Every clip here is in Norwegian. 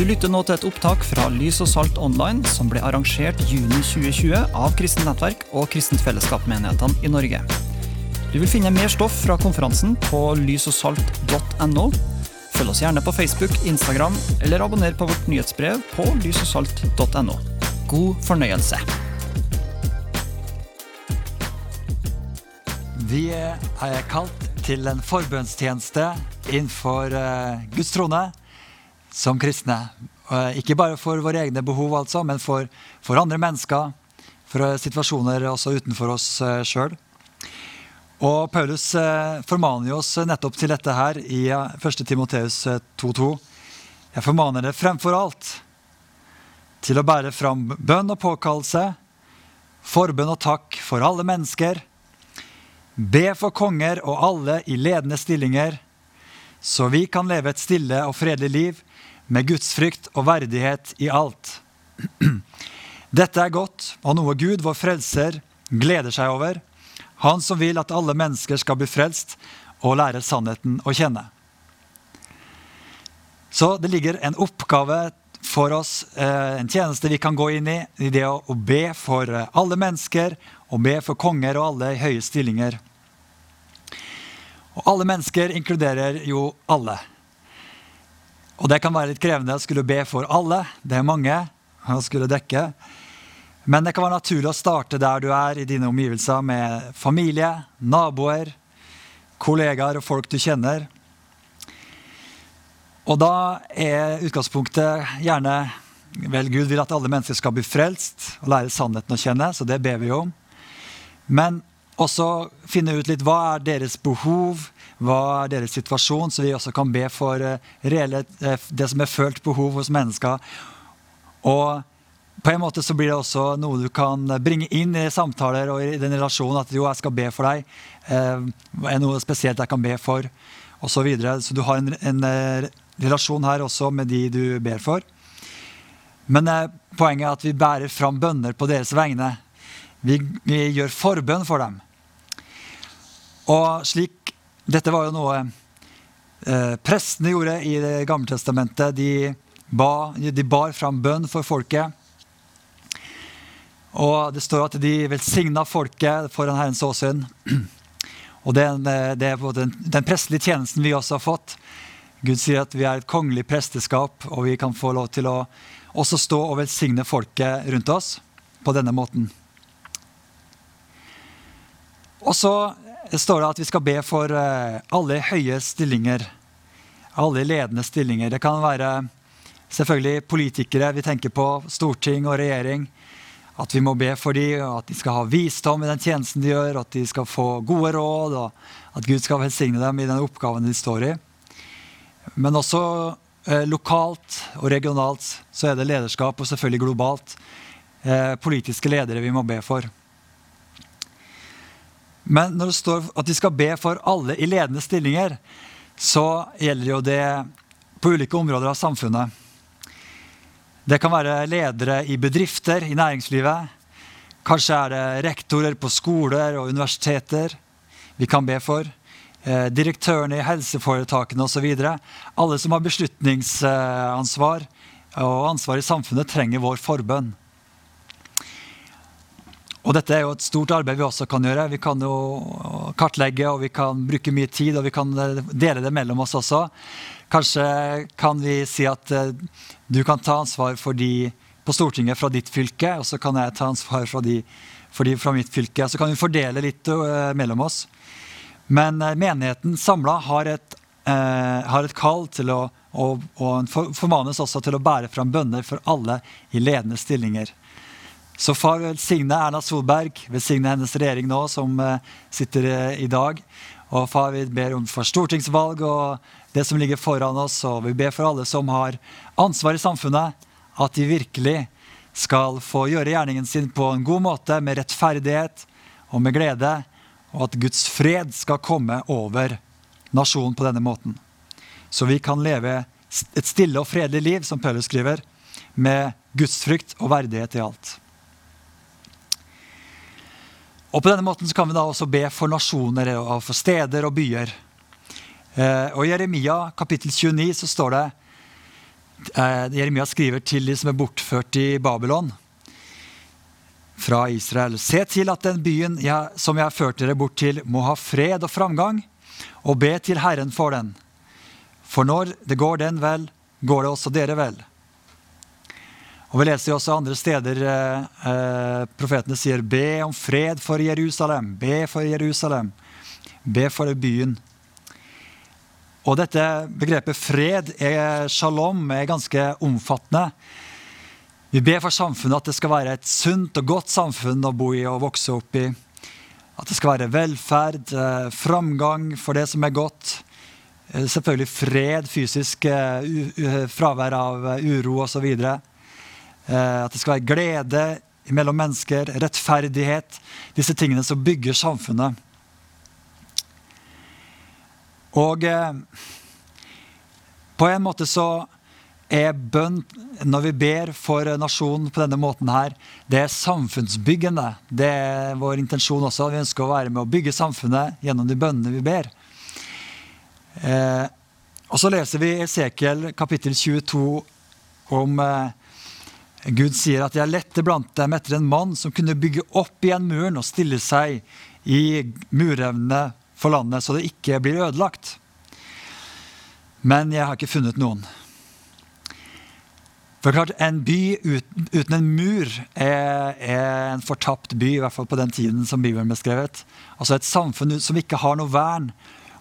Du lytter nå til et opptak fra Lys og Salt Online, som ble arrangert juni 2020 av Kristent Nettverk og Kristent Fellesskap-menighetene i Norge. Du vil finne mer stoff fra konferansen på lysogsalt.no. Følg oss gjerne på Facebook, Instagram, eller abonner på vårt nyhetsbrev på lysogsalt.no. God fornøyelse. Vi er kalt til en forbønnstjeneste innenfor eh, Guds trone som kristne. Eh, Ikke bare for våre egne behov, altså, men for, for andre mennesker. For eh, situasjoner også utenfor oss uh, sjøl. Og Paulus eh, formaner jo oss nettopp til dette her i eh, 1. Timoteus 2,2. Jeg formaner det fremfor alt til å bære fram bønn og påkallelse, forbønn og takk for alle mennesker, be for konger og alle i ledende stillinger, så vi kan leve et stille og fredelig liv med gudsfrykt og verdighet i alt. Dette er godt og noe Gud, vår frelser, gleder seg over. Han som vil at alle mennesker skal bli frelst og lære sannheten å kjenne. Så det ligger en oppgave for oss, eh, en tjeneste vi kan gå inn i, i det å, be for eh, alle mennesker, og be for konger og alle i høye stillinger. Og alle mennesker inkluderer jo alle. Og det kan være litt krevende å skulle be for alle. Det er mange å skulle dekke. Men det kan være naturlig å starte der du er i dine omgivelser, med familie, naboer, kollegaer og folk du kjenner. Og da er utgangspunktet gjerne Vel, Gud vil at alle mennesker skal bli frelst og lære sannheten å kjenne, så det ber vi om. Men også finne ut litt hva er deres behov, hva er deres situasjon, så vi også kan be for eh, reelle, eh, det som er følt behov hos mennesker. Og på en måte så blir det også noe du kan bringe inn i samtaler og i den relasjonen. At jo, jeg skal be for deg. Eh, er noe spesielt jeg kan be for? Og så, videre. så du har en, en relasjon her også med de du ber for. Men poenget er at vi bærer fram bønner på deres vegne. Vi, vi gjør forbønn for dem. Og slik Dette var jo noe eh, prestene gjorde i Det gamle testamentet. De, ba, de bar fram bønn for folket. Og det står at de velsigna folket foran Herrens åsyn. Og det, er en- det er den, den prestelige tjenesten vi også har fått. Gud sier at vi er et kongelig presteskap, og vi kan få lov til å også stå og velsigne folket rundt oss på denne måten. Og så står det at vi skal be for eh, alle høye stillinger. Alle ledende stillinger. Det kan være selvfølgelig politikere vi tenker på, storting og regjering. At vi må be for dem, at de skal ha visdom i den tjenesten de gjør, at de skal få gode råd, og at Gud skal velsigne dem i den oppgaven de står i. Men også eh, lokalt og regionalt så er det lederskap, og selvfølgelig globalt. Eh, politiske ledere vi må be for. Men når det står at de skal be for alle i ledende stillinger, så gjelder jo det på ulike områder av samfunnet. Det kan være ledere i bedrifter, i næringslivet. Kanskje er det rektorer på skoler og universiteter vi kan be for. Eh, direktørene i helseforetakene osv. Alle som har beslutningsansvar og ansvar i samfunnet, trenger vår forbønn. Og dette er jo et stort arbeid vi også kan gjøre. Vi kan jo kartlegge og vi kan bruke mye tid, og vi kan eh, dele det mellom oss også. Kanskje kan vi si at eh, du kan ta ansvar for de på Stortinget fra ditt fylke, og så kan jeg ta ansvar for de, for de fra mitt fylke. Så kan vi fordele litt eh, mellom oss. Men menigheten samla har, har et kall til å og, og formanes også til å bære fram bønner for alle i ledende stillinger. Så far velsigne Erna Solberg, velsigne hennes regjering nå, som eh, sitter eh, i dag. Og far, vi ber om for stortingsvalg og det som ligger foran oss. Og vi ber for alle som har ansvar i samfunnet, at de virkelig skal få gjøre gjerningen sin på en god måte, med rettferdighet og med glede. Og at Guds fred skal komme over nasjonen på denne måten. Så vi kan leve et stille og fredelig liv, som Paulus skriver, med gudsfrykt og verdighet i alt. Og På denne måten så kan vi da også be for nasjoner og for steder og byer. Eh, og I Jeremia kapittel 29 så står det eh, Jeremia skriver til de som er bortført i Babylon fra Israel. Se til at den byen jeg, som jeg har ført dere bort til, må ha fred og framgang, og be til Herren for den. For når det går den vel, går det også dere vel. Og Vi leser jo også andre steder eh, eh, profetene sier be om fred for Jerusalem, be for Jerusalem, be for byen. Og dette begrepet fred, er, shalom, er ganske omfattende. Vi ber for samfunnet at det skal være et sunt og godt samfunn å bo i og vokse opp i. At det skal være velferd, eh, framgang for det som er godt. Eh, selvfølgelig fred, fysisk fravær av uro osv. At det skal være glede mellom mennesker, rettferdighet. Disse tingene som bygger samfunnet. Og eh, på en måte så er bønn, når vi ber for nasjonen på denne måten her, det er samfunnsbyggende. Det er vår intensjon også. Vi ønsker å være med å bygge samfunnet gjennom de bønnene vi ber. Eh, og så leser vi Esekiel kapittel 22 om eh, Gud sier at 'jeg lette blant dem etter en mann som kunne bygge opp igjen muren og stille seg i murevnene for landet, så det ikke blir ødelagt. Men jeg har ikke funnet noen. For klart, En by uten, en mur er, er, en fortapt by, i hvert fall på den tiden som Bibelen ble skrevet. Altså Et samfunn som ikke har noe vern.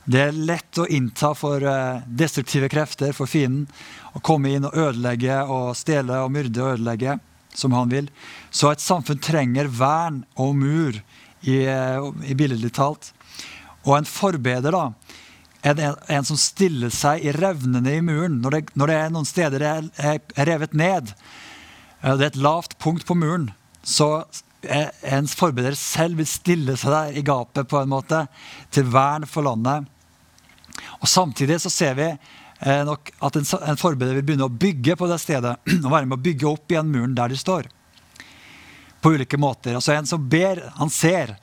Det er lett å innta for uh, destruktive krefter, for fienden. Å komme inn og ødelegge og stjele og myrde og ødelegge som han vil. Så et samfunn trenger vern og mur, i, uh, i billedlig talt. Og en forbeder da, en, en, som stiller seg i revnene i muren. Når det, når det er noen steder er, er revet ned, det er et lavt punkt på muren, så ens forbeder selv vil stille seg der i gapet på en måte, til vern for landet. Og Samtidig så ser vi eh, nok at en, en forbeder vil begynne å bygge på det stedet. og være med å bygge opp igjen muren der de står. På ulike måter. Altså En som ber, han ser.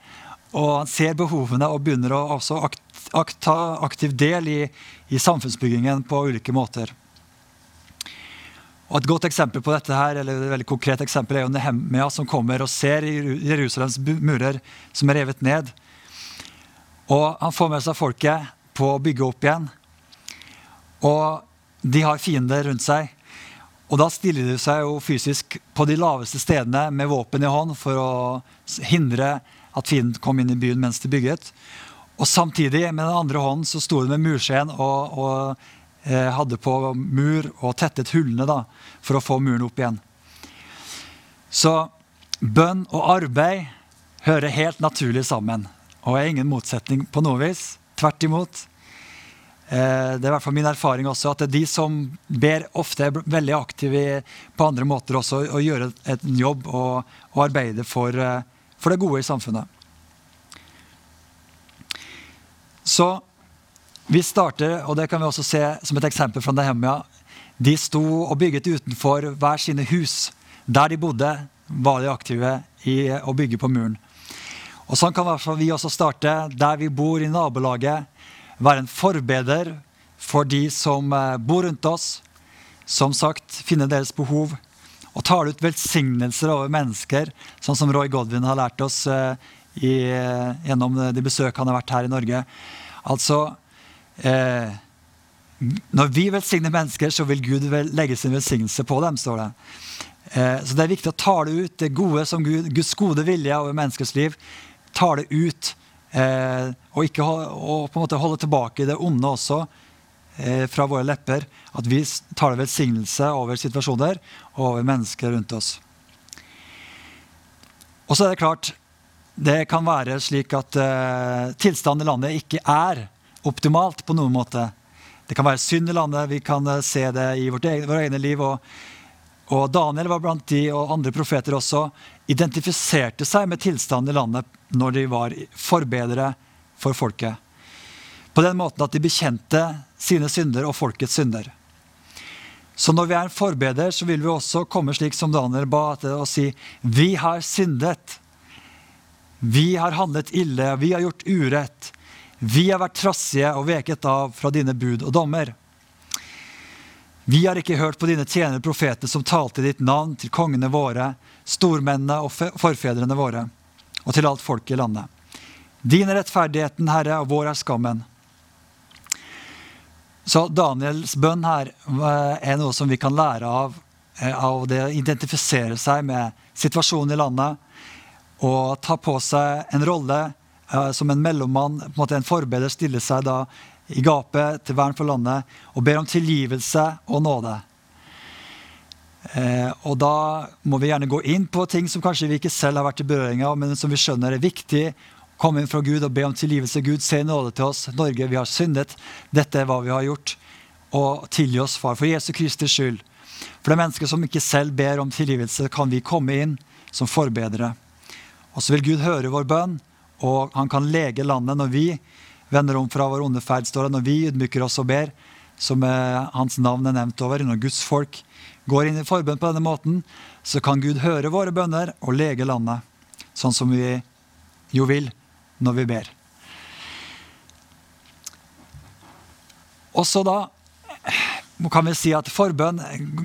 Og han ser behovene og begynner å også akt, akt, ta aktiv del i, i, samfunnsbyggingen på ulike måter. Og Et godt eksempel på dette her, eller et veldig konkret eksempel er jo Nehemia som kommer og ser Jerusalems murer som er revet ned. Og Han får med seg folket på å bygge opp igjen. Og de har fiender rundt seg. Og da stiller de seg jo fysisk på de laveste stedene med våpen i hånd for å hindre at fienden kom inn i byen mens de bygget. Og samtidig, med den andre hånden, så sto de med murskjen og, og hadde på mur og tettet hullene da, for å få muren opp igjen. Så bønn og arbeid hører helt naturlig sammen og er ingen motsetning på noe vis. Tvert imot. Eh, det er i hvert fall min erfaring også, at det er de som ber, ofte er veldig aktive på andre måter også, og gjør en jobb og, og arbeider for, eh, for det gode i samfunnet. Så vi starter, og det kan vi også se som et eksempel fra Nehemia. De sto og bygget utenfor hver sine hus. Der de bodde, var de aktive i å bygge på muren. Og Sånn kan vi også starte der vi bor i nabolaget. Være en forbeder for de som eh, bor rundt oss. Som sagt, finne deres behov og tale ut velsignelser over mennesker, sånn som Roy Godwin har lært oss eh, i, eh, gjennom de besøk han har vært her i Norge. Altså eh, Når vi velsigner mennesker, så vil Gud legge sin velsignelse på dem, står det. Eh, så det er viktig å ta det ut, det gode som Gud, Guds gode vilje over menneskers liv. Ta det ut. Eh, og ikke og på en måte holde tilbake det onde også Eh, fra våre lepper at vi taler velsignelse over situasjoner og over mennesker rundt oss. Og så er det klart det kan være slik at uh, tilstanden i landet ikke er optimalt på noen måte. Det kan være synd i landet, vi kan uh, se det i vårt egne, vårt egne liv. Og, og, Daniel var blant de, og andre profeter også, identifiserte seg med tilstanden i landet når de var forbedere for folket. På den måten at de bekjente sine synder og folkets synder. Så når vi er en forbeder, så vil vi også komme slik som Daniel ba, og si vi har syndet. Vi har handlet ille, vi har gjort urett. Vi har vært trassige og veket av fra dine bud og dommer. Vi har ikke hørt på dine tjenere profeter som talte i ditt navn til kongene våre, stormennene og forfedrene våre, og til alt folket i landet. Din er rettferdigheten, Herre, og vår er skammen. Så Daniels bønn her eh, er noe som vi kan lære av, eh, av det å identifisere seg med situasjonen i landet, og ta på seg en rolle som en mellommann, på en måte en forbeder, stiller seg da i gapet til vern for landet og ber om tilgivelse og nåde. Eh, og da må vi gjerne gå inn på ting som kanskje vi ikke selv har vært i berøring av, men som vi skjønner er viktig Komme inn fra Gud og be om tilgivelse. Gud, se nåde til oss. Norge, vi har syndet. Dette er hva vi har gjort. Og tilgi oss, far, for Jesu Kristi skyld. For det mennesker som ikke selv ber om tilgivelse, kan vi komme inn som forbedere. Og så vil Gud høre vår bønn, og han kan lege landet når vi vender om fra vår onde ferd, står det. Når vi ydmyker oss og ber, som hans navn er nevnt over, når Guds folk går inn i forbønn på denne måten, så kan Gud høre våre bønner og lege landet, sånn som vi jo vil når vi ber. Og så da kan vi si at Forbønn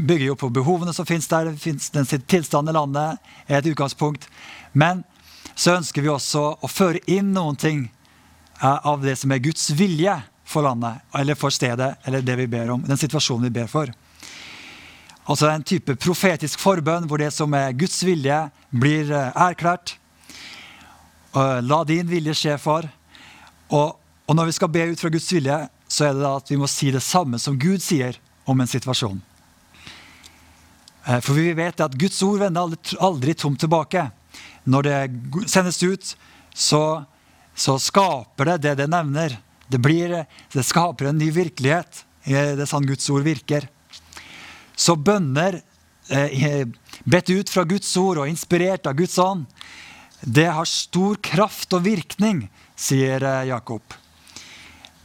bygger jo på behovene som finnes der. Den tilstanden i landet er et utgangspunkt. Men så ønsker vi også å føre inn noen ting eh, av det som er Guds vilje for landet, eller for stedet, eller det vi ber om. Den situasjonen vi ber for. Altså en type profetisk forbønn hvor det som er Guds vilje, blir eh, erklært. La din vilje skje, far. Og, og, når vi skal be ut fra Guds vilje, så er det da at vi må si det samme som Gud sier om en situasjon. Eh, for vi vet at Guds ord vender aldri, aldri tomt tilbake. Når det sendes ut, så, så skaper det det det nevner. Det, blir, det skaper en ny virkelighet. Det er sånn Guds ord virker. Så bønner eh, bedt ut fra Guds ord og inspirert av Guds ånd det har stor kraft og virkning, sier eh, Jakob.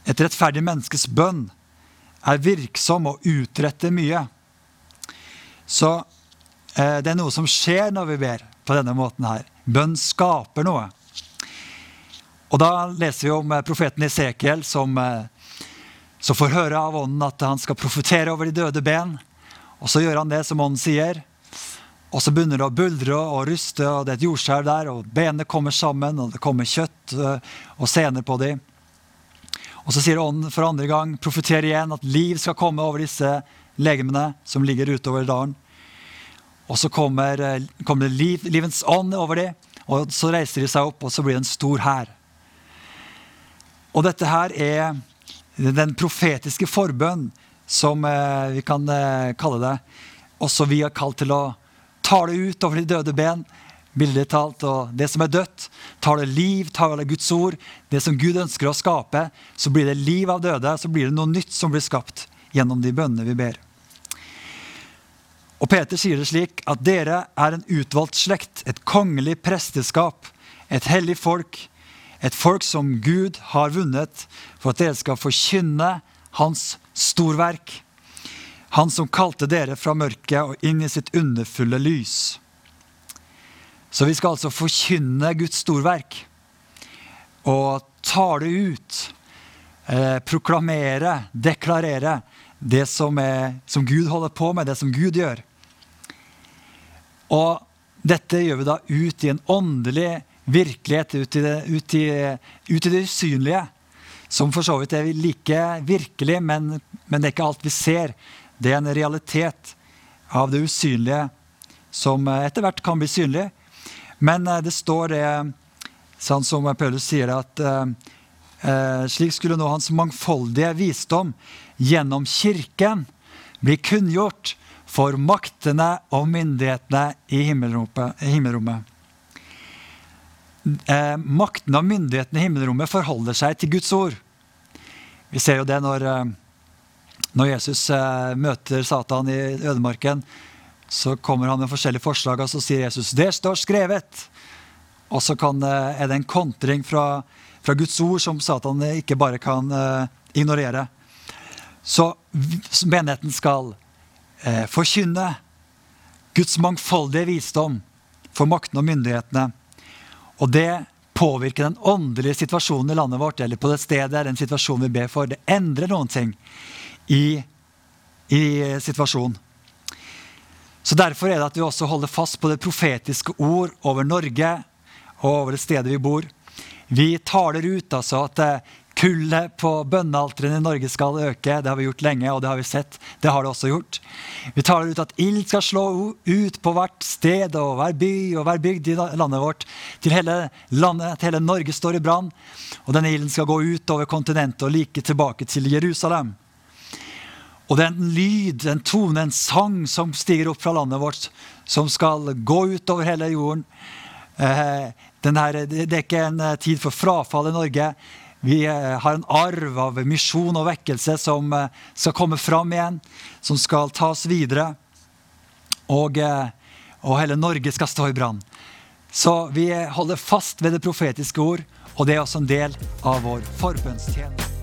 Et rettferdig menneskes bønn er virksom og utretter mye. Så eh, det er noe som skjer når vi ber på denne måten her. Bønn skaper noe. Og da leser vi om eh, profeten Esekiel som, eh, som får høre av ånden at han skal profetere over de døde ben. Og så gjør han det som ånden sier. Og så begynner det å buldre og ruste, og det er et jordskjelv der, og benene kommer sammen, og det kommer kjøtt eh, og sener på dem. Og så sier ånden for andre gang, profeter igjen, at liv skal komme over disse legemene som ligger utover dalen. Og så kommer, eh, kommer liv, livens ånd over dem, og så reiser de seg opp, og så blir det en stor hær. Og dette her er den profetiske forbønn, som eh, vi kan kalle det. Også vi er kalt til å tale ut over de døde ben. Billig talt, og Det som er dødt, tar det liv, tar det Guds ord. Det som Gud ønsker å skape, så blir det liv av døde. Så blir det noe nytt som blir skapt gjennom de bønnene vi ber. Og Peter sier det slik at dere er en utvalgt slekt, et kongelig presteskap, et hellig folk, et folk som Gud har vunnet, for at dere skal forkynne Hans storverk. Han som kalte dere fra mørket og inn i sitt underfulle lys. Så vi skal altså forkynne Guds storverk og tale ut, eh, proklamere, deklarere det som, er, som Gud holder på med, det som Gud gjør. Og dette gjør vi da ut i en åndelig virkelighet, ut i det, ut i, ut i det usynlige. Som for så vidt er like virkelig, men, men det er ikke alt vi ser. Det er en realitet av det usynlige som eh, etter hvert kan bli synlig. Men eh, det står det, sånn som Paulus sier, at eh, slik skulle nå hans mangfoldige visdom gjennom Kirken bli kunngjort for maktene og myndighetene i himmelrommet. Eh, maktene og myndighetene i himmelrommet forholder seg til Guds ord. Vi ser jo det når eh, når Jesus eh, møter Satan i ødemarken, så kommer han med forskjellige forslag, og så sier Jesus 'Det står skrevet'. Og så kan, eh, er det en kontring fra, fra, Guds ord som Satan ikke bare kan ignorere. Så menigheten skal eh, forkynne Guds mangfoldige visdom for makten og myndighetene. Og det påvirker den åndelige situasjonen i landet vårt, eller på det stedet, den situasjonen vi ber for. Det endrer noen ting i i situasjonen. Så Derfor er det at vi også holder fast på det profetiske ord over Norge og over det stedet vi bor. Vi taler ut altså at eh, kullet på bønnealteret i Norge skal øke. Det har vi gjort lenge, og det har vi sett. Det har det også gjort. Vi taler ut at ild skal slå ut på hvert sted og hver by og hver bygd i landet vårt. Til hele landet, til hele Norge står i brann. Og denne ilden skal gå ut over kontinentet og like tilbake til Jerusalem. Og det er en lyd, en tone, en sang som stiger opp fra landet vårt, som skal gå ut over hele jorden. Eh, her, det er ikke en eh, tid for frafall i Norge. Vi eh, har en arv av misjon og vekkelse som skal komme fram igjen, som skal tas videre. Og, og hele Norge skal stå i brann. Så vi holder fast ved det profetiske ord, og det er også en del av vår forbønnstjeneste.